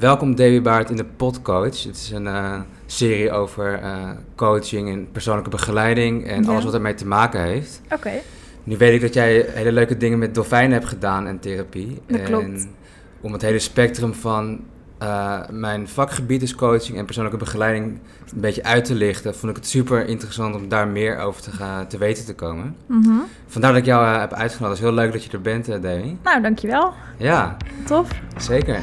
Welkom Davy Baart in de Podcoach. Het is een uh, serie over uh, coaching en persoonlijke begeleiding en Ja. alles wat ermee te maken heeft. Oké, Nu weet ik dat jij hele leuke dingen met dolfijnen hebt gedaan en therapie. Dat en klopt. om het hele spectrum van eh, mijn vakgebied is coaching en persoonlijke begeleiding een beetje uit te lichten, vond ik het super interessant om daar meer over te, gaan, te weten te komen. Mhm. Vandaar dat ik jou eh, heb uitgenodigd. Het is heel leuk dat je er bent, Davy. nou dankjewel. Ja, Tof. zeker.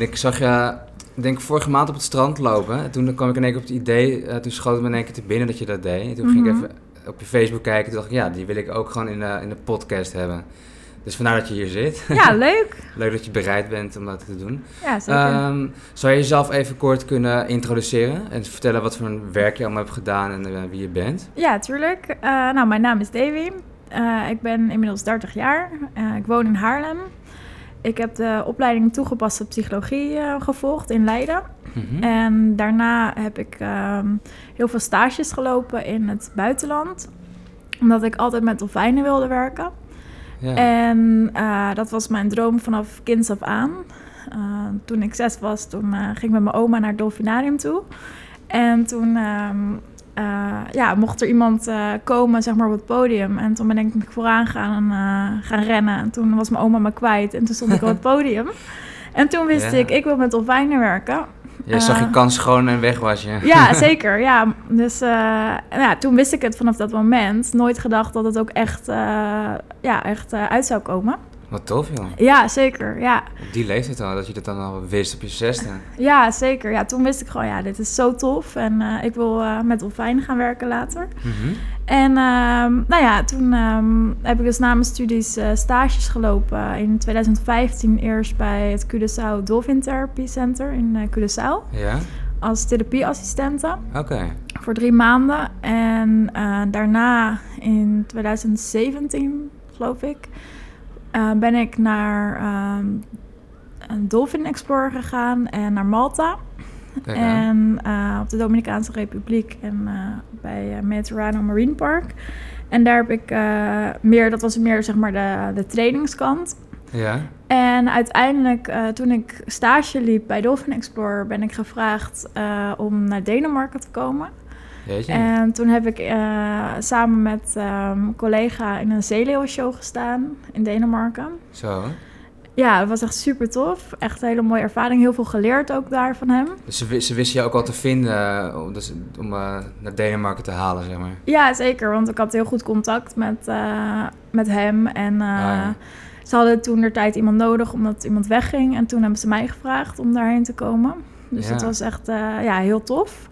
En ik zag je, ik denk vorige maand op het strand lopen. En toen kwam ik in één keer op het idee, eh, toen schoot het me in één keer te binnen dat je dat deed. En toen ging ik Mhm. even op je Facebook kijken. Toen dacht ik, ja, die wil ik ook gewoon in de, in de podcast hebben. Dus vandaar dat je hier zit. Ja, leuk. Leuk dat je bereid bent om dat te doen. Ja, zeker. Ehm, zou je jezelf even kort kunnen introduceren en vertellen wat voor een werk je allemaal hebt gedaan en eh, wie je bent? Ja, tuurlijk. Eh, nou, mijn naam is Davy. Ik ben inmiddels 30 jaar. Ik woon in Haarlem. Ik heb de opleiding toegepaste psychologie eh, gevolgd in Leiden. Mhm. En daarna heb ik ehm, heel veel stages gelopen in het buitenland. Omdat ik altijd met dolfijnen wilde werken. Ja. En eh, dat was mijn droom vanaf kinds af aan. Eh, toen ik zes was, toen ging ik met mijn oma naar het dolfinarium toe. En toen ehm, eh, ja, mocht er iemand eh, komen zeg maar, op het podium. En toen ben ik vooraan gaan, eh, gaan rennen. En toen was mijn oma me kwijt. En toen stond ik op het podium. En toen wist Ja. ik, ik wil met dolfijnen werken. Jij zag je kans schoon en weg was je. Ja, zeker. Ja. Dus eh, ja, toen wist ik het vanaf dat moment. Nooit gedacht dat het ook echt, ja, echt uit zou komen. Wat tof, joh. Ja, zeker. Ja. Op die leeftijd al, dat je dat dan al wist op je zesde. ja, zeker. Ja, toen wist ik gewoon, ja, dit is zo tof. En eh, ik wil eh, met dolfijnen gaan werken later. Mhm. En ehm, nou ja, toen ehm, heb ik dus na mijn studies eh, stages gelopen. In 2015 eerst bij het Curaçao Dolphin Therapy Center in Curaçao. Ja, Als therapieassistente. oké. voor drie maanden. En daarna in 2017, geloof ik, eh, ben ik naar ehm, een Dolphin Explorer gegaan en naar Malta. En eh, op de Dominicaanse Republiek en eh, bij Mediterrano Marine Park. En daar heb ik meer, dat was meer zeg maar de, de trainingskant. Ja, En uiteindelijk, toen ik stage liep bij Dolphin Explorer, ben ik gevraagd om naar Denemarken te komen. Jeetje. En toen heb ik eh, samen met ehm, een collega in een zeeleeuwenshow gestaan in Denemarken. Zo. Ja, dat was echt super tof. Echt een hele mooie ervaring. Heel veel geleerd ook daar van hem. Dus ze, ze wisten je ook al te vinden eh, om, dus, om eh, naar Denemarken te halen, zeg maar. Ja, zeker. Want ik had heel goed contact met, met hem. En ja. ze hadden toen de tijd iemand nodig omdat iemand wegging. En toen hebben ze mij gevraagd om daarheen te komen. Dus Ja. dat was echt ja, heel tof.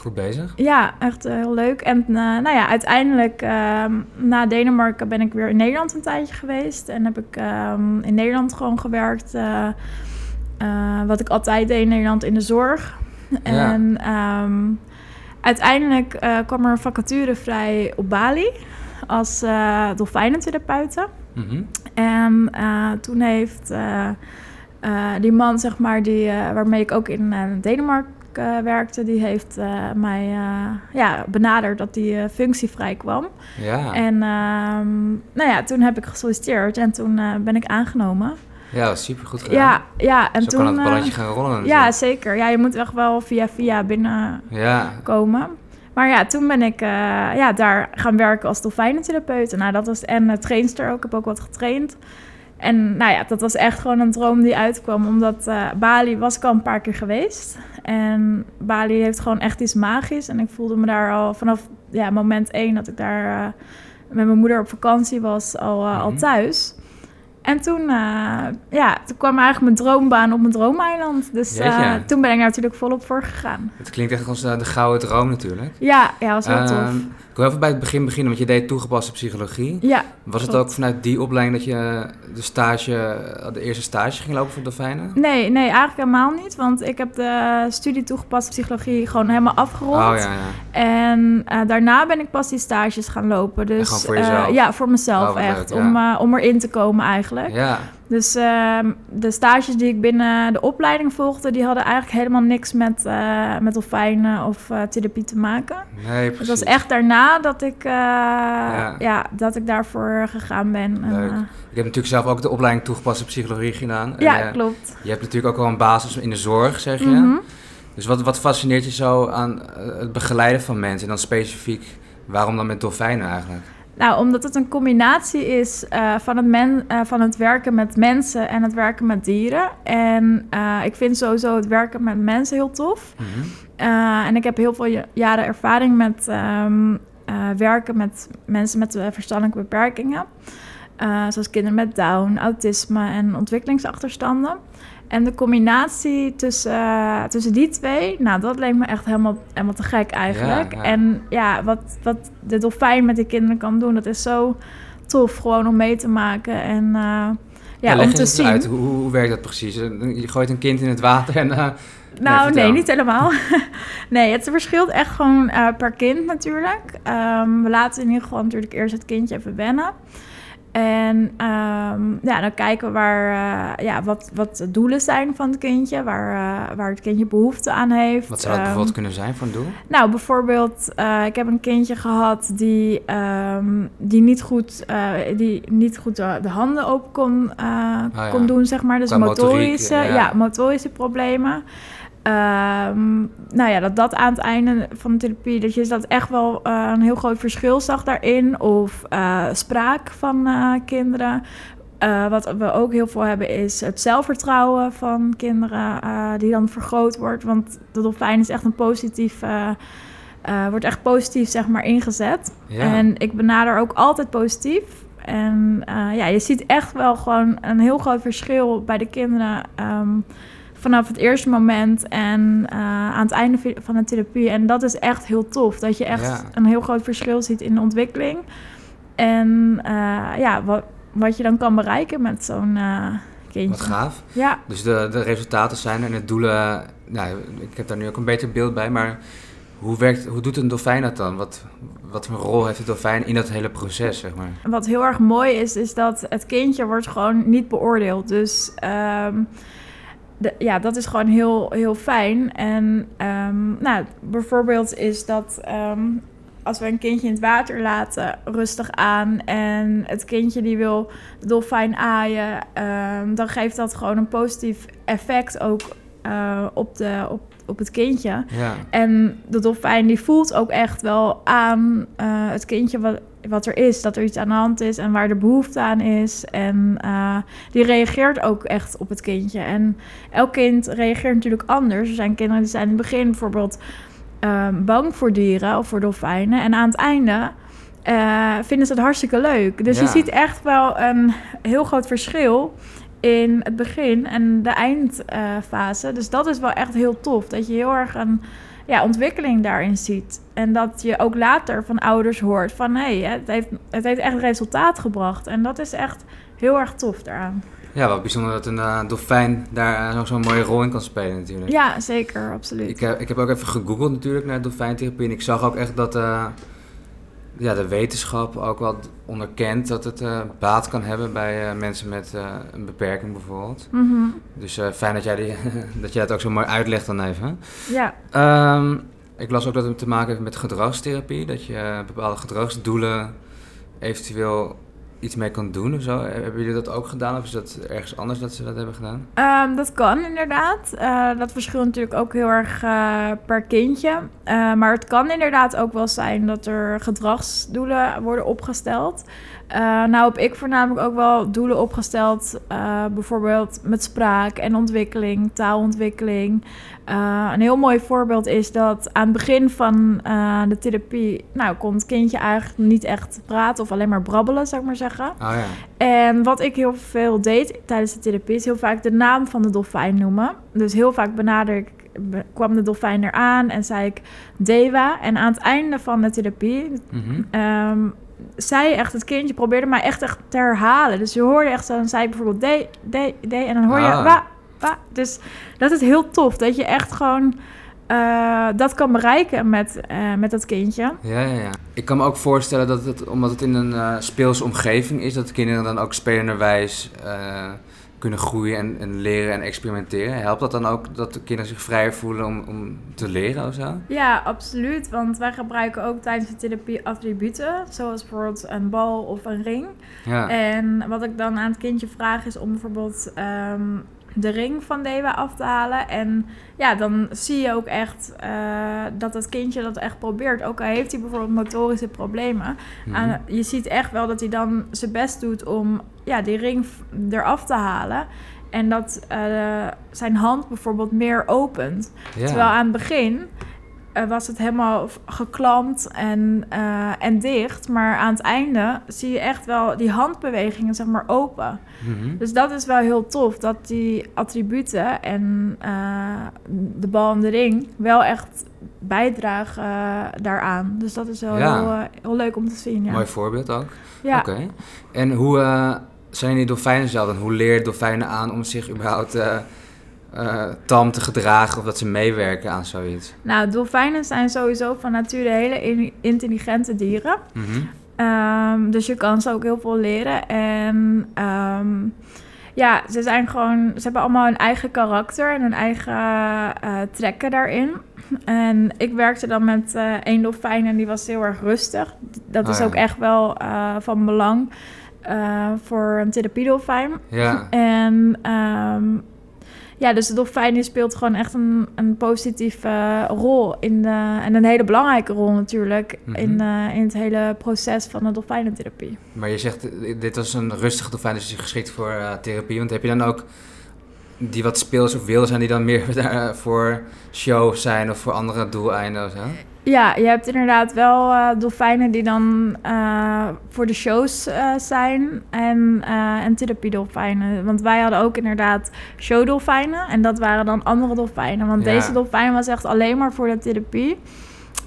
Goed bezig. Ja, echt eh, heel leuk. En eh, nou ja, uiteindelijk ehm, na Denemarken ben ik weer in Nederland een tijdje geweest. En heb ik ehm, in Nederland gewoon gewerkt. eh, wat ik altijd deed in Nederland in de zorg. Ja. En ehm, uiteindelijk kwam er een vacature vrij op Bali als eh dolfijnentherapeute. Mhm. En toen heeft die man, zeg maar, die, waarmee ik ook in Denemarken eh, werkte, die heeft eh, mij eh, ja, benaderd dat die functie vrij kwam. Ja. En ehm, nou ja, toen heb ik gesolliciteerd en toen ben ik aangenomen. ja, super goed gedaan. Ja, ja, en Zo toen. kan het balletje gaan rollen ja, zeker. Ja, je moet echt wel via via binnenkomen. Ja, Maar ja, toen ben ik ja, daar gaan werken als dolfijnentherapeut. Nou, dat was en uh, trainster ook. Ik heb ook wat getraind. En nou ja, dat was echt gewoon een droom die uitkwam. Omdat eh, Bali was ik al een paar keer geweest. En Bali heeft gewoon echt iets magisch. En ik voelde me daar al vanaf ja, moment één dat ik daar eh, met mijn moeder op vakantie was, al, eh, al Mhm. thuis. En toen, ja, toen kwam eigenlijk mijn droombaan op mijn droomeiland. Dus toen ben ik daar natuurlijk volop voor gegaan. Het klinkt echt als de gouden droom natuurlijk. Ja, ja, was wel uh, tof. Ik wil even bij het begin beginnen, want je deed toegepaste psychologie. Ja, Was het ook vanuit die opleiding dat je de stage, de eerste stage ging lopen voor Dolfijnen? Nee, nee, eigenlijk helemaal niet. Want ik heb de studie toegepaste psychologie gewoon helemaal afgerond. Oh, ja, ja. En daarna ben ik pas die stages gaan lopen. Dus, gewoon voor jezelf? ja, voor mezelf Oh, echt. leuk, ja. om, om erin te komen eigenlijk. Ja, Dus ehm, de stages die ik binnen de opleiding volgde, die hadden eigenlijk helemaal niks met, eh, met dolfijnen of eh, therapie te maken. nee, Het precies. was echt daarna dat ik, eh, ja. dat ik daarvoor gegaan ben. En, Leuk. Ik heb natuurlijk zelf ook de opleiding toegepaste psychologie gedaan. Ja, klopt. Je hebt natuurlijk ook wel een basis in de zorg, zeg je. Mhm. Dus wat, wat fascineert je zo aan het begeleiden van mensen? En dan specifiek, waarom dan met dolfijnen eigenlijk? Nou, omdat het een combinatie is eh, van, het men, eh, van het werken met mensen en het werken met dieren. En eh, ik vind sowieso het werken met mensen heel tof. Mhm. En ik heb heel veel ja- jaren ervaring met ehm, eh, werken met mensen met verstandelijke beperkingen. Zoals kinderen met Down, autisme en ontwikkelingsachterstanden. En de combinatie tussen, eh, tussen die twee, nou, dat leek me echt helemaal, helemaal te gek eigenlijk. Ja, ja. En ja, wat, wat de dolfijn met die kinderen kan doen, dat is zo tof gewoon om mee te maken. En eh, ja, leg om te eens zien. Uit. Hoe, hoe werkt dat precies? Je gooit een kind in het water en... eh, Nou, nee, niet helemaal. nee, het verschilt echt gewoon per kind natuurlijk. Ehm, we laten in ieder geval natuurlijk eerst het kindje even wennen. En ehm, ja, dan kijken we waar, eh, ja, wat, wat de doelen zijn van het kindje, waar, eh, waar het kindje behoefte aan heeft. wat zou het Ehm, bijvoorbeeld kunnen zijn voor een doel? nou, bijvoorbeeld, eh, ik heb een kindje gehad die, ehm, die niet goed, die niet goed de, de handen open kon, Ah, ja. kon doen, zeg maar. Dus motoriek, motorische, ja. ja. motorische problemen. Ehm, nou ja, dat dat aan het einde van de therapie, dat je dat echt wel eh, een heel groot verschil zag daarin. Of eh, spraak van eh, kinderen. Wat we ook heel veel hebben is het zelfvertrouwen van kinderen, die dan vergroot wordt. Want de dolfijn is echt een positief, wordt echt positief zeg maar ingezet. Ja. En ik benader ook altijd positief. En ja, je ziet echt wel gewoon een heel groot verschil bij de kinderen. ehm, vanaf het eerste moment en eh, aan het einde van de therapie. En dat is echt heel tof. Dat je echt Ja. een heel groot verschil ziet in de ontwikkeling. En eh, ja, wat, wat je dan kan bereiken met zo'n eh, kindje. Wat gaaf. Ja, Dus de, de resultaten zijn en de doelen... Nou, ik heb daar nu ook een beter beeld bij, maar... Hoe, werkt, hoe doet een dolfijn dat dan? Wat, wat voor rol heeft de dolfijn in dat hele proces, zeg maar? Wat heel erg mooi is, is dat het kindje wordt gewoon niet beoordeeld. Dus ehm, ja, dat is gewoon heel, heel fijn. En ehm, nou, bijvoorbeeld is dat ehm, als we een kindje in het water laten, rustig aan. En het kindje die wil dolfijn aaien, ehm, dan geeft dat gewoon een positief effect ook eh, op, de, op, op het kindje. Ja, En de dolfijn die voelt ook echt wel aan eh, het kindje wat, wat er is. Dat er iets aan de hand is en waar de behoefte aan is. En eh, die reageert ook echt op het kindje. En elk kind reageert natuurlijk anders. Er zijn kinderen die zijn in het begin bijvoorbeeld ehm, bang voor dieren of voor dolfijnen. En aan het einde eh, vinden ze het hartstikke leuk. Dus Ja. je ziet echt wel een heel groot verschil in het begin en de eindfase. dus dat is wel echt heel tof. Dat je heel erg een ja, ontwikkeling daarin ziet. En dat je ook later van ouders hoort van... hé, hey, het, heeft, het heeft echt resultaat gebracht. En dat is echt heel erg tof daaraan. ja wat bijzonder dat een eh, dolfijn daar zo- zo'n mooie rol in kan spelen natuurlijk. Ja, zeker, absoluut. Ik, heb, ik heb ook even gegoogeld natuurlijk naar dolfijntherapie en ik zag ook echt dat eh, ja, de wetenschap ook wel onderkent dat het eh, baat kan hebben bij eh, mensen met eh, een beperking bijvoorbeeld. Mhm. Dus fijn dat jij, die, dat jij het ook zo mooi uitlegt dan even. Ja, Ehm, ik las ook dat het te maken heeft met gedragstherapie, dat je bepaalde gedragsdoelen eventueel iets mee kan doen of zo. Hebben jullie dat ook gedaan of is dat ergens anders dat ze dat hebben gedaan? Ehm, dat kan inderdaad. Eh, dat verschilt natuurlijk ook heel erg eh, per kindje. Eh, maar het kan inderdaad ook wel zijn dat er gedragsdoelen worden opgesteld. Eh, nou heb ik voornamelijk ook wel doelen opgesteld, eh, bijvoorbeeld met spraak en ontwikkeling, taalontwikkeling. Eh, een heel mooi voorbeeld is dat aan het begin van de therapie, nou kon het kindje eigenlijk niet echt praten of alleen maar brabbelen, zou ik maar zeggen. Oh ja. En wat ik heel veel deed tijdens de therapie is heel vaak de naam van de dolfijn noemen. Dus heel vaak benader ik, kwam de dolfijn eraan en zei ik Dewa. En aan het einde van de therapie Mhm. ehm, zei echt het kindje probeerde mij echt, echt te herhalen. Dus je hoorde echt dan zei bijvoorbeeld D, D, D en dan hoor je Ah. wa, wa. Dus dat is heel tof dat je echt gewoon eh, dat kan bereiken met, eh, met dat kindje. Ja, ja, ja. Ik kan me ook voorstellen dat het, omdat het in een eh, speelse omgeving is, dat de kinderen dan ook spelenderwijs kunnen groeien en, en leren en experimenteren. Helpt dat dan ook dat de kinderen zich vrijer voelen om, om te leren of zo? Ja, absoluut. Want wij gebruiken ook tijdens de therapie attributen, zoals bijvoorbeeld een bal of een ring. Ja. En wat ik dan aan het kindje vraag is om bijvoorbeeld ehm, de ring van Dewa af te halen. En ja, dan zie je ook echt eh, dat het kindje dat echt probeert. Ook al heeft hij bijvoorbeeld motorische problemen. Mhm. aan- je ziet echt wel dat hij dan zijn best doet om ja, die ring eraf te halen. En dat eh, zijn hand bijvoorbeeld meer opent. ja. Terwijl aan het begin eh, was het helemaal geklampt en, eh, en dicht. Maar aan het einde zie je echt wel die handbewegingen zeg maar open. Mhm. Dus dat is wel heel tof. Dat die attributen en eh, de bal en de ring wel echt bijdragen daaraan. Dus dat is wel Ja. heel, heel leuk om te zien. Ja. Mooi voorbeeld ook. ja. Oké. En hoe zijn die dolfijnen zelf dan? Hoe leer je dolfijnen aan om zich überhaupt eh, tam te gedragen of dat ze meewerken aan zoiets? Nou, dolfijnen zijn sowieso van nature hele in- intelligente dieren. Mhm. Ehm, dus je kan ze ook heel veel leren. En ehm, ja, ze zijn gewoon. Ze hebben allemaal hun eigen karakter en hun eigen eh, trekken daarin. En ik werkte dan met eh één dolfijn en die was heel erg rustig. Dat Oh is ja. ook echt wel eh, van belang voor een therapiedolfijn. Ja. En ehm, ja, dus de dolfijn speelt gewoon echt een, een positieve rol in de, en een hele belangrijke rol natuurlijk Mhm. in, eh, in het hele proces van de dolfijnentherapie. Maar je zegt, eh, dit was een rustige dolfijn, dus is geschikt voor eh, therapie. Want heb je dan ook die wat speels of wilde zijn, die dan meer daar voor show zijn of voor andere doeleinden of zo? Ja, je hebt inderdaad wel eh, dolfijnen die dan eh, voor de shows eh, zijn en, eh en therapiedolfijnen. Want wij hadden ook inderdaad showdolfijnen en dat waren dan andere dolfijnen. Want Ja. deze dolfijn was echt alleen maar voor de therapie.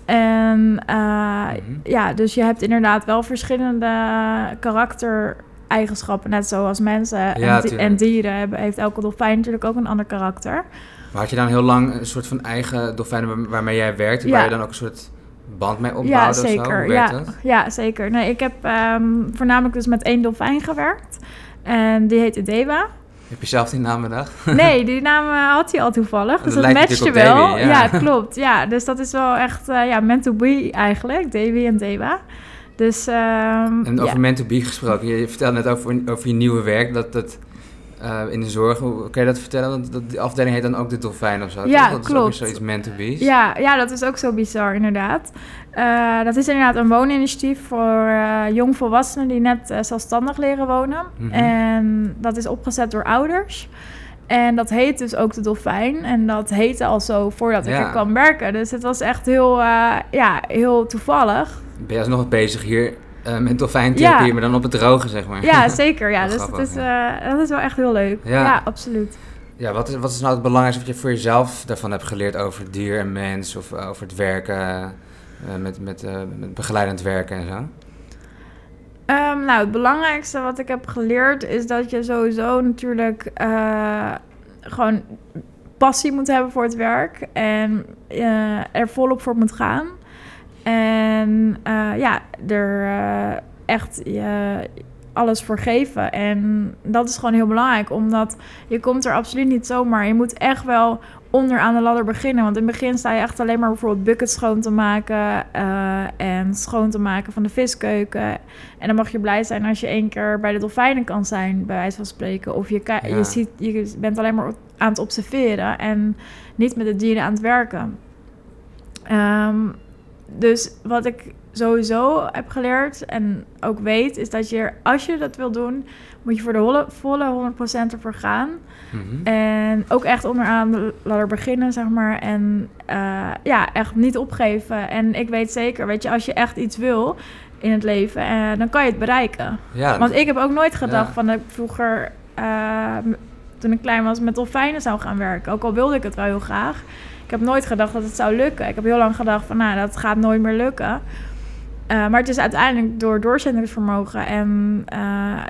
En eh, Mhm. ja, dus je hebt inderdaad wel verschillende karaktereigenschappen. Net zoals mensen Ja, en, en dieren hebben, heeft elke dolfijn natuurlijk ook een ander karakter. Maar had je dan heel lang een soort van eigen dolfijnen waar- waarmee jij werkte, Ja. waar je dan ook een soort band mee opbouwde Ja, of zo? zeker. Werkt Ja, dat? ja, zeker. Nee, ik heb ehm, voornamelijk dus met één dolfijn gewerkt. En die heette Dewa. Heb je zelf die naam bedacht? Nee, die naam eh, had hij al toevallig. Dus Dat matchte wel. Davy, ja. ja. klopt. Ja, dus dat is wel echt eh, ja, meant to be eigenlijk. Davy en Dewa. Dus ehm, En over ja. men to be gesproken, je, vertelde net over, over je nieuwe werk, dat dat eh, in de zorg, hoe kan je dat vertellen? Want dat, die afdeling heet dan ook de dolfijn of zo, Ja, toch? Dat is ook klopt. zoiets meant to be. Ja, ja, dat is ook zo bizar, inderdaad. Eh, dat is inderdaad een wooninitiatief voor eh, jongvolwassenen die net zelfstandig leren wonen. Mhm. En dat is opgezet door ouders. En dat heet dus ook de Dolfijn. En dat heette al zo voordat ik er kwam werken. Dus het was echt heel, ja, heel toevallig. Ben je alsnog wat bezig hier eh, met dolfijntherapie, Ja. maar dan op het droge, zeg maar? Ja, zeker. Ja, dus dat is, eh, dat is wel echt heel leuk. Ja. Ja, absoluut. Ja, wat is, wat is nou het belangrijkste wat je voor jezelf daarvan hebt geleerd over dier en mens of eh, over het werken, met, met, met begeleidend werken en zo? Ehm, nou, het belangrijkste wat ik heb geleerd is dat je sowieso natuurlijk gewoon passie moet hebben voor het werk en er volop voor moet gaan. En eh, ja, er eh, echt je alles voor geven. En dat is gewoon heel belangrijk, omdat je komt er absoluut niet zomaar. Je moet echt wel onderaan de ladder beginnen. Want in het begin sta je echt alleen maar bijvoorbeeld buckets schoon te maken eh, en schoon te maken van de viskeuken. En dan mag je blij zijn als je één keer bij de dolfijnen kan zijn, bij wijze van spreken. Of je, Ja. je, ziet, je bent alleen maar aan het observeren en niet met de dieren aan het werken. Ehm, dus wat ik sowieso heb geleerd en ook weet, is dat je, als je dat wil doen, moet je voor de holle- volle 100% ervoor gaan. Mhm. En ook echt onderaan de ladder beginnen, zeg maar. En eh, ja, echt niet opgeven. En ik weet zeker, weet je, als je echt iets wil, in het leven. En dan kan je het bereiken. Ja, Want ik heb ook nooit gedacht Ja. van dat ik vroeger, eh, toen ik klein was, met dolfijnen zou gaan werken. Ook al wilde ik het wel heel graag. Ik heb nooit gedacht dat het zou lukken. Ik heb heel lang gedacht van, nou, dat gaat nooit meer lukken. Eh, maar het is uiteindelijk door doorzettingsvermogen en eh,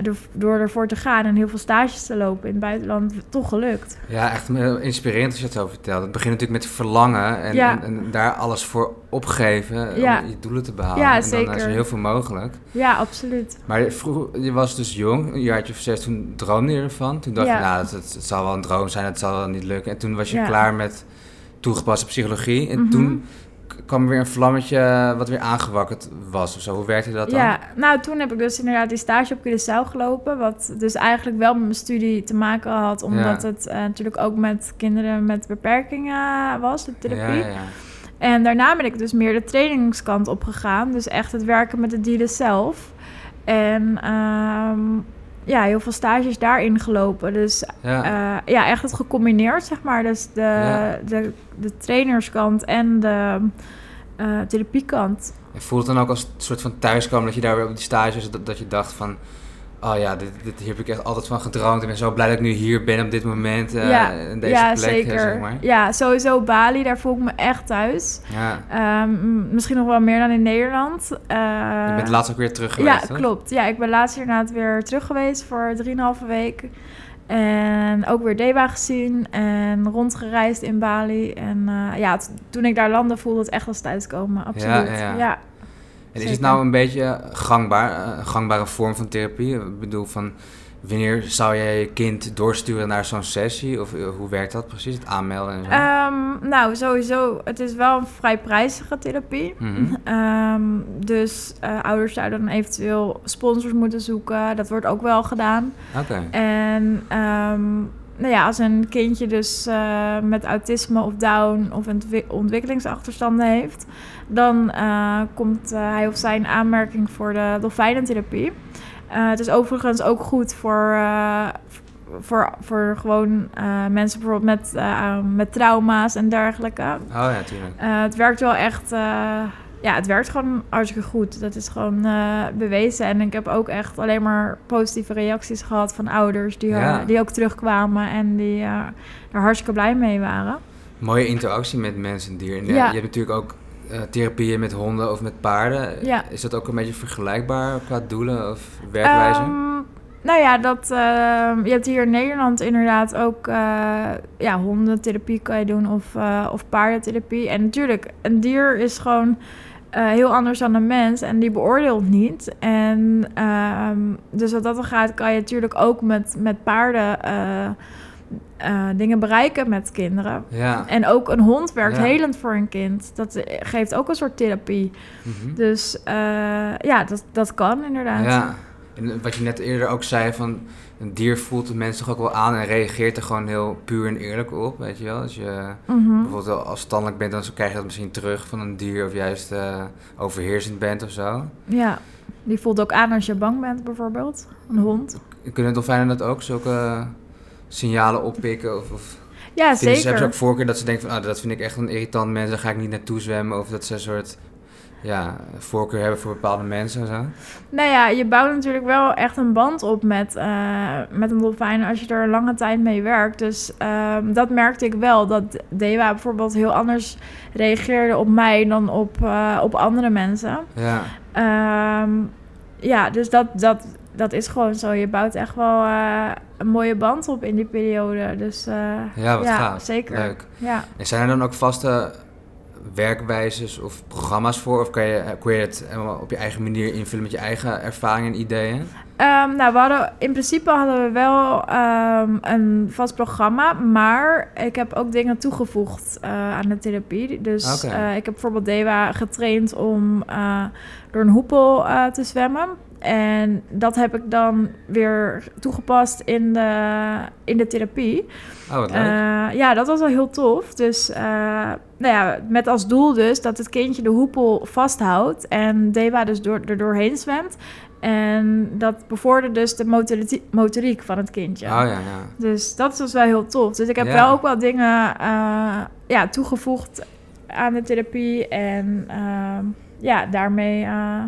door, door ervoor te gaan en heel veel stages te lopen in het buitenland toch gelukt. ja, echt heel inspirerend als je het zo vertelt. Het begint natuurlijk met verlangen en, Ja. en, en daar alles voor opgeven Ja. om je doelen te behalen. Ja, en dan is er zeker. heel veel mogelijk. Ja, absoluut. Maar vroeger, je was dus jong, een jaartje of zes, toen droomde je ervan. Toen dacht je, nou, het, het, zal wel een droom zijn, het zal wel niet lukken. En toen was je klaar met toegepaste psychologie. En Mhm. toen kwam er weer een vlammetje wat weer aangewakkerd was of zo. Hoe werkte dat dan? Ja, nou toen heb ik dus inderdaad die stage op Curaçao gelopen. Wat dus eigenlijk wel met mijn studie te maken had. Omdat Ja. het eh, natuurlijk ook met kinderen met beperkingen was, de therapie. Ja, ja. En daarna ben ik dus meer de trainingskant op gegaan. Dus echt het werken met de dieren zelf. En ehm, ja, heel veel stages daarin gelopen. Dus ja. eh, ja, echt het gecombineerd, zeg maar. Dus de, Ja. de, de trainerskant en de eh, therapiekant. En voelde het dan ook als een soort van thuiskomen dat je daar weer op die stages, dat, dat je dacht van... Oh ja, dit, dit, hier heb ik echt altijd van gedroomd. Ik ben zo blij dat ik nu hier ben op dit moment. eh, ja, in deze ja plek, eh, zeker. zeg maar. Ja, sowieso Bali, daar voel ik me echt thuis. Ja. Ehm, misschien nog wel meer dan in Nederland. Eh, Je bent laatst ook weer terug geweest, Ja, toch? klopt. Ja, ik ben laatst inderdaad weer terug geweest voor 3,5 week. En ook weer Deba gezien en rondgereisd in Bali. En ja, toen ik daar landde voelde het echt als thuiskomen, absoluut. ja, ja. ja. En is het nou een beetje gangbaar, eh, een gangbare vorm van therapie? Ik bedoel, van wanneer zou jij je kind doorsturen naar zo'n sessie? Of eh, hoe werkt dat precies, het aanmelden en zo? Ehm, nou, sowieso, het is wel een vrij prijzige therapie. Mhm. Ehm, dus eh, ouders zouden dan eventueel sponsors moeten zoeken. Dat wordt ook wel gedaan. Oké, En ehm, nou ja, als een kindje dus eh, met autisme of Down of ontwi- ontwikkelingsachterstanden heeft, dan eh, komt eh, hij of zij in aanmerking voor de dolfijnentherapie. Het is overigens ook goed voor, voor, voor gewoon mensen bijvoorbeeld met, met trauma's en dergelijke. oh ja, tuurlijk. Het werkt wel echt. Eh, ja, het werkt gewoon hartstikke goed. Dat is gewoon eh, bewezen. En ik heb ook echt alleen maar positieve reacties gehad van ouders die, eh, Ja. die ook terugkwamen en die eh, er hartstikke blij mee waren. Mooie interactie met mensen en dieren. En Ja. Je hebt natuurlijk ook eh, therapieën met honden of met paarden. Ja. Is dat ook een beetje vergelijkbaar qua doelen of werkwijze? Ehm, nou ja, dat, ehm, je hebt hier in Nederland inderdaad ook eh, ja, hondentherapie kan je doen of, eh, of paardentherapie. En natuurlijk, een dier is gewoon eh, heel anders dan een mens en die beoordeelt niet. En ehm, dus wat dat dan gaat, kan je natuurlijk ook met, met paarden eh, eh, dingen bereiken met kinderen. ja. En ook een hond werkt Ja. helend voor een kind. Dat geeft ook een soort therapie. Mhm. Dus ja, dat, dat kan inderdaad. Ja, en wat je net eerder ook zei van een dier voelt de mens toch ook wel aan en reageert er gewoon heel puur en eerlijk op, weet je wel. Als je Mhm. bijvoorbeeld wel afstandelijk bent, dan krijg je dat misschien terug van een dier of juist eh, overheersend bent of zo. Ja, die voelt ook aan als je bang bent, bijvoorbeeld. Een hond. Kunnen dolfijnen dat ook, zulke signalen oppikken? Of, of Ja, vinden ze, hebben ze zeker. ook voorkeur dat ze denken van, ah, dat vind ik echt een irritant mens, daar ga ik niet naartoe zwemmen. Of dat ze een soort ja, voorkeur hebben voor bepaalde mensen en zo. Nou ja, je bouwt natuurlijk wel echt een band op met, eh, met een dolfijn als je er een lange tijd mee werkt. Dus ehm, dat merkte ik wel. Dat Dewa bijvoorbeeld heel anders reageerde op mij dan op, eh, op andere mensen. Ja, Ehm, ja, dus dat, dat, dat is gewoon zo. Je bouwt echt wel eh, een mooie band op in die periode. Dus ja wat ja, gaaf. zeker. Leuk. Ja. En zijn er dan ook vaste werkwijzes of programma's voor? Of kan je, kun je het helemaal op je eigen manier invullen met je eigen ervaringen en ideeën? Ehm, nou, we hadden, in principe hadden we wel ehm, een vast programma, maar ik heb ook dingen toegevoegd eh, aan de therapie. Dus eh, ik heb bijvoorbeeld Dewa getraind om eh, door een hoepel te zwemmen. En dat heb ik dan weer toegepast in de, in de therapie. Oh, wat leuk. Ja, dat was wel heel tof. Dus nou ja, met als doel dus dat het kindje de hoepel vasthoudt en Dewa dus door, er doorheen zwemt. En dat bevordert dus de motori- motoriek van het kindje. oh ja, ja. Dus dat was wel heel tof. Dus ik heb Ja. wel ook wel dingen eh, ja, toegevoegd aan de therapie. En ehm, ja, daarmee eh,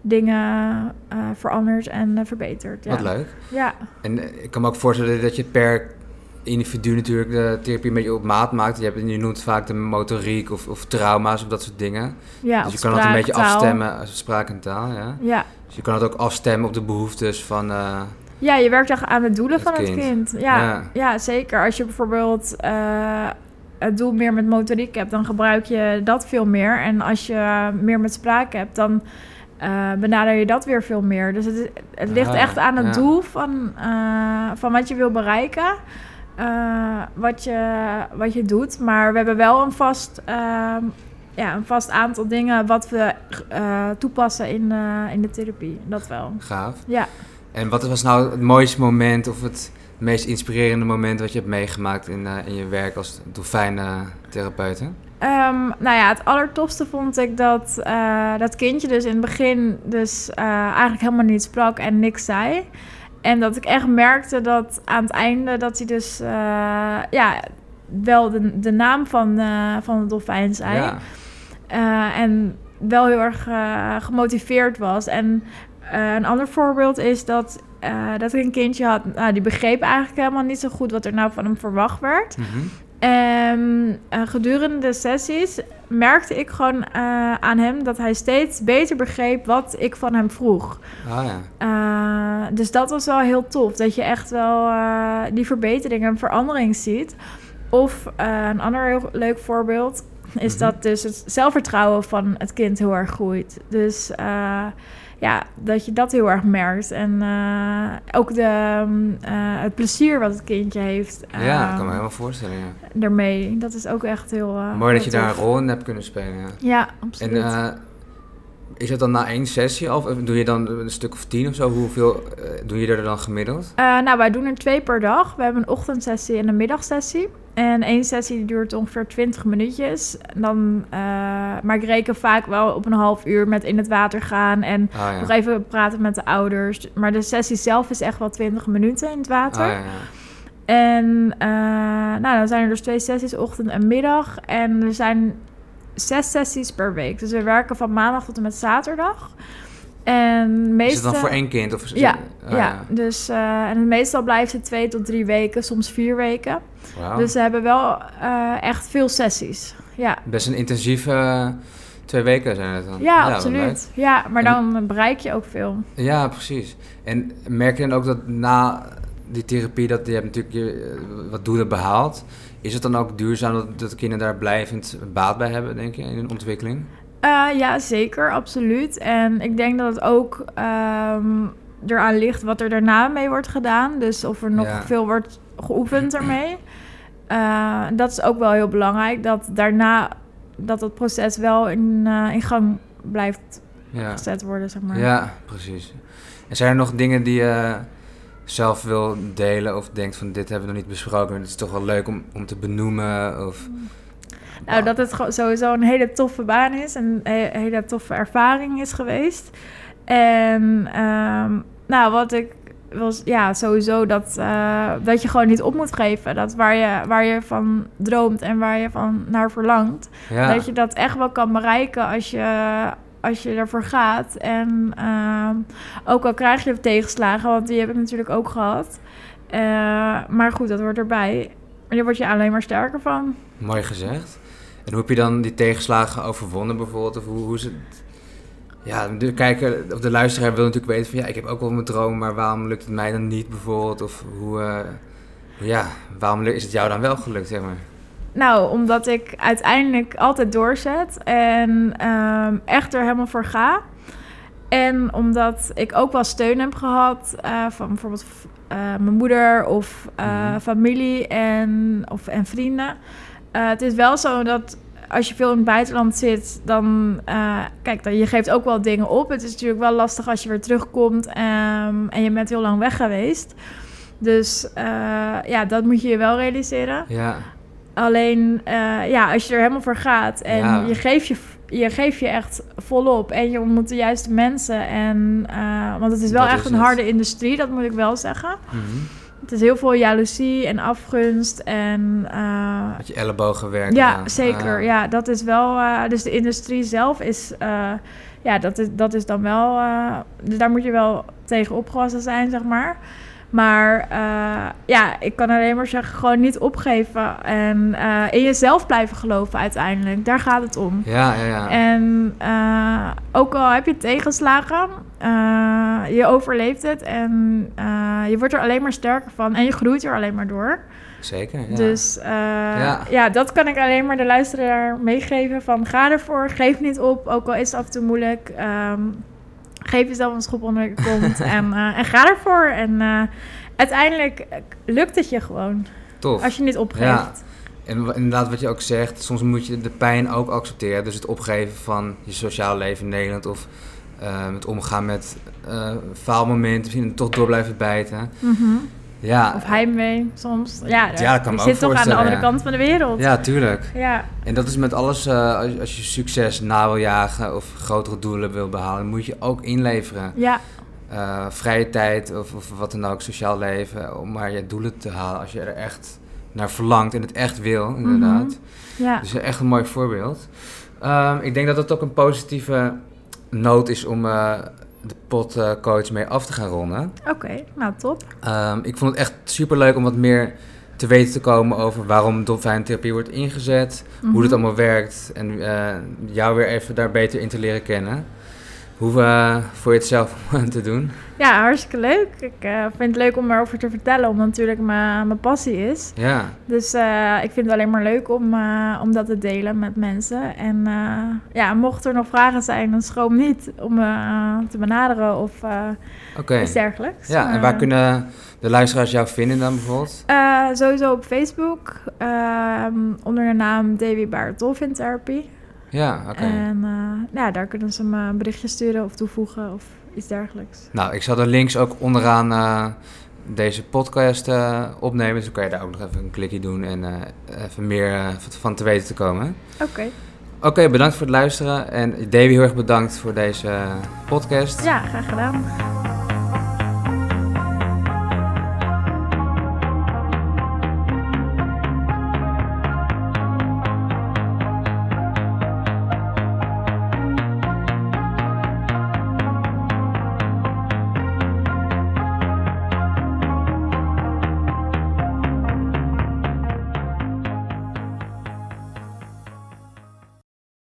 dingen eh, veranderd en verbeterd. Ja. Wat leuk. Ja, En ik kan me ook voorstellen dat je per individu natuurlijk de therapie een beetje op maat maakt. Je, hebt, je noemt vaak de motoriek of, of trauma's of dat soort dingen. ja dus je kan het een beetje afstemmen, als spraak en taal, ja. Ja. Dus je kan het ook afstemmen op de behoeftes van... eh, ja, je werkt echt aan de doelen Het van het kind. Ja, Ja. ja. zeker. Als je bijvoorbeeld eh, het doel meer met motoriek hebt, dan gebruik je dat veel meer. En als je meer met spraak hebt, dan eh, benader je dat weer veel meer. Dus het, het ligt Ah, echt aan het ja. doel van, eh, van wat je wil bereiken. Eh, wat, je, wat je doet. Maar we hebben wel een vast, ehm, ja, een vast aantal dingen wat we eh, toepassen in, eh, in de therapie. Dat wel. gaaf. Ja. En wat was nou het mooiste moment of het meest inspirerende moment wat je hebt meegemaakt in, in je werk als dolfijntherapeuten? Ehm, nou ja, het allertofste vond ik dat dat kindje dus in het begin dus eigenlijk helemaal niet sprak en niks zei. En dat ik echt merkte dat aan het einde dat hij dus eh, ja, wel de, de naam van, eh, van de dolfijn zei. Ja. Eh, en wel heel erg gemotiveerd was. En een ander voorbeeld is dat, dat ik een kindje had... Nou, die begreep eigenlijk helemaal niet zo goed wat er nou van hem verwacht werd. Mhm. En eh, gedurende de sessies merkte ik gewoon eh, aan hem dat hij steeds beter begreep wat ik van hem vroeg. Ah ja. Eh, dus dat was wel heel tof. Dat je echt wel die verbetering en verandering ziet. Of een ander heel leuk voorbeeld is Mhm. dat dus het zelfvertrouwen van het kind heel erg groeit. Dus eh, ja, dat je dat heel erg merkt. En eh, ook de, mm, eh, het plezier wat het kindje heeft ja, ik kan me helemaal voorstellen. Ja. daarmee. Dat is ook echt heel Mooi dat je daar een rol in hebt kunnen spelen. Ja. Ja, En absoluut. eh, is dat dan na één sessie? Of doe je dan een stuk of tien of zo? Hoeveel doe je er dan gemiddeld? Nou, wij doen er twee per dag. We hebben een ochtendsessie en een middagsessie. En één sessie duurt ongeveer 20 minuutjes. Dan, eh, maar ik reken vaak wel op een half uur met in het water gaan en Ah nog even praten met de ouders. Maar de sessie zelf is echt wel 20 minuten in het water. Ah, ja. En eh, nou, dan zijn er dus twee sessies, ochtend en middag. En er zijn zes sessies per week. Dus we werken van maandag tot en met zaterdag. En meestal... Is het dan voor één kind? Of het- Ja, ah, ja, dus eh, en meestal blijft het twee tot drie weken, soms vier weken. Dus ze hebben wel eh, echt veel sessies. Ja, Best een intensieve eh, twee weken zijn het dan. ja, absoluut. Ja, maar dan bereik je ook veel. Ja, precies. En merk je dan ook dat na die therapie, dat je hebt natuurlijk je, wat doelen behaald. Is het dan ook duurzaam dat, dat de kinderen daar blijvend baat bij hebben, denk je, in hun ontwikkeling? Eh, ja, zeker, absoluut. En ik denk dat het ook ehm, eraan ligt wat er daarna mee wordt gedaan. Dus of er nog Ja. veel wordt geoefend ermee. Eh, dat is ook wel heel belangrijk. Dat daarna dat het proces wel in, eh, in gang blijft Ja. gezet worden, zeg maar. ja, precies. En zijn er nog dingen die je zelf wil delen of denkt van dit hebben we nog niet besproken, het is toch wel leuk om, om te benoemen? Of... Nou, dat het sowieso een hele toffe baan is. En een he- hele toffe ervaring is geweest. En ehm, nou, wat ik was, ja, sowieso dat, eh, dat je gewoon niet op moet geven. Dat waar je, waar je van droomt en waar je van naar verlangt. Ja, Dat je dat echt wel kan bereiken als je, als je ervoor gaat. En ehm, ook al krijg je tegenslagen, want die heb ik natuurlijk ook gehad. Eh, maar goed, dat hoort erbij. En daar word je alleen maar sterker van. mooi gezegd. En hoe heb je dan die tegenslagen overwonnen bijvoorbeeld? Of hoe, hoe is het... Ja, de kijker of de luisteraar wil natuurlijk weten van ja, ik heb ook wel mijn droom, maar waarom lukt het mij dan niet bijvoorbeeld? Of hoe, eh, ja, waarom is het jou dan wel gelukt, zeg maar? Nou, omdat ik uiteindelijk altijd doorzet en ehm, echt er helemaal voor ga. En omdat ik ook wel steun heb gehad eh, van bijvoorbeeld eh, mijn moeder of Mhm. familie en, of, en vrienden. Eh, het is wel zo dat als je veel in het buitenland zit, dan... eh, kijk, dan, je geeft ook wel dingen op. Het is natuurlijk wel lastig als je weer terugkomt ehm, en je bent heel lang weg geweest. Dus eh, ja, dat moet je je wel realiseren. Ja, Alleen, ja, als je er helemaal voor gaat en Ja. je, geeft je, je geeft je echt volop en je ontmoet de juiste mensen. En, want het is wel Dat echt een het. harde industrie, dat moet ik wel zeggen. mhm. Het is heel veel jaloezie en afgunst en... met je ellebogen werken. ja, zeker. Ah, Ja, dat is wel... eh, dus de industrie zelf is, eh, ja, dat is, dat is dan wel... dus daar moet je wel tegen opgewassen zijn, zeg maar. Maar eh, ja, ik kan alleen maar zeggen, gewoon niet opgeven. En eh, in jezelf blijven geloven uiteindelijk. Daar gaat het om. Ja, ja, ja. En eh, ook al heb je tegenslagen, je overleeft het en je wordt er alleen maar sterker van en je groeit er alleen maar door. Zeker, ja. Dus Ja. ja. dat kan ik alleen maar de luisteraar meegeven van ga ervoor, geef niet op, ook al is het af en toe moeilijk. Ehm, geef jezelf een schop onder de kont en, eh, en ga ervoor. En eh, uiteindelijk lukt het je gewoon Tof. als je niet opgeeft. Ja. En inderdaad, wat je ook zegt, soms moet je de pijn ook accepteren. Dus het opgeven van je sociaal leven in Nederland of eh, het omgaan met faalmomenten, misschien toch door blijven bijten. Mhm. Ja, Of heimwee soms. Ja, Ja, dat kan je me ook zit toch aan de andere ja. kant van de wereld. ja, tuurlijk. Ja, En dat is met alles, eh, als, als je succes na wil jagen of grotere doelen wil behalen, moet je ook inleveren. ja, Eh, vrije tijd of, of wat dan ook, sociaal leven, om maar je doelen te halen als je er echt naar verlangt en het echt wil, inderdaad. ja. Dus echt een mooi voorbeeld. Ehm, ik denk dat het ook een positieve noot is om eh, de podcoach mee af te gaan ronden. Oké, nou top. Ehm, ik vond het echt super leuk om wat meer te weten te komen over waarom dolfijntherapie wordt ingezet, hoe Mhm. het allemaal werkt en eh, jou weer even daar beter in te leren kennen. Hoe eh voor je het zelf om te doen? Ja, hartstikke leuk. Ik eh, vind het leuk om erover te vertellen, omdat het natuurlijk mijn mijn passie is. Ja, Dus eh, ik vind het alleen maar leuk om, om dat te delen met mensen. En ja, mocht er nog vragen zijn, dan schroom niet om me te benaderen of oké. iets dergelijks. Ja, en waar kunnen de luisteraars jou vinden dan bijvoorbeeld? sowieso op Facebook, ehm, onder de naam Davy Baard Dolphin Therapy. Ja, oké. En eh, ja, daar kunnen ze me een berichtje sturen of toevoegen of iets dergelijks. Nou, ik zal de links ook onderaan eh, deze podcast eh, opnemen. Dus dan kan je daar ook nog even een klikje doen en even meer van te weten te komen. Oké, Oké, bedankt voor het luisteren. En Davy, heel erg bedankt voor deze podcast. ja, graag gedaan.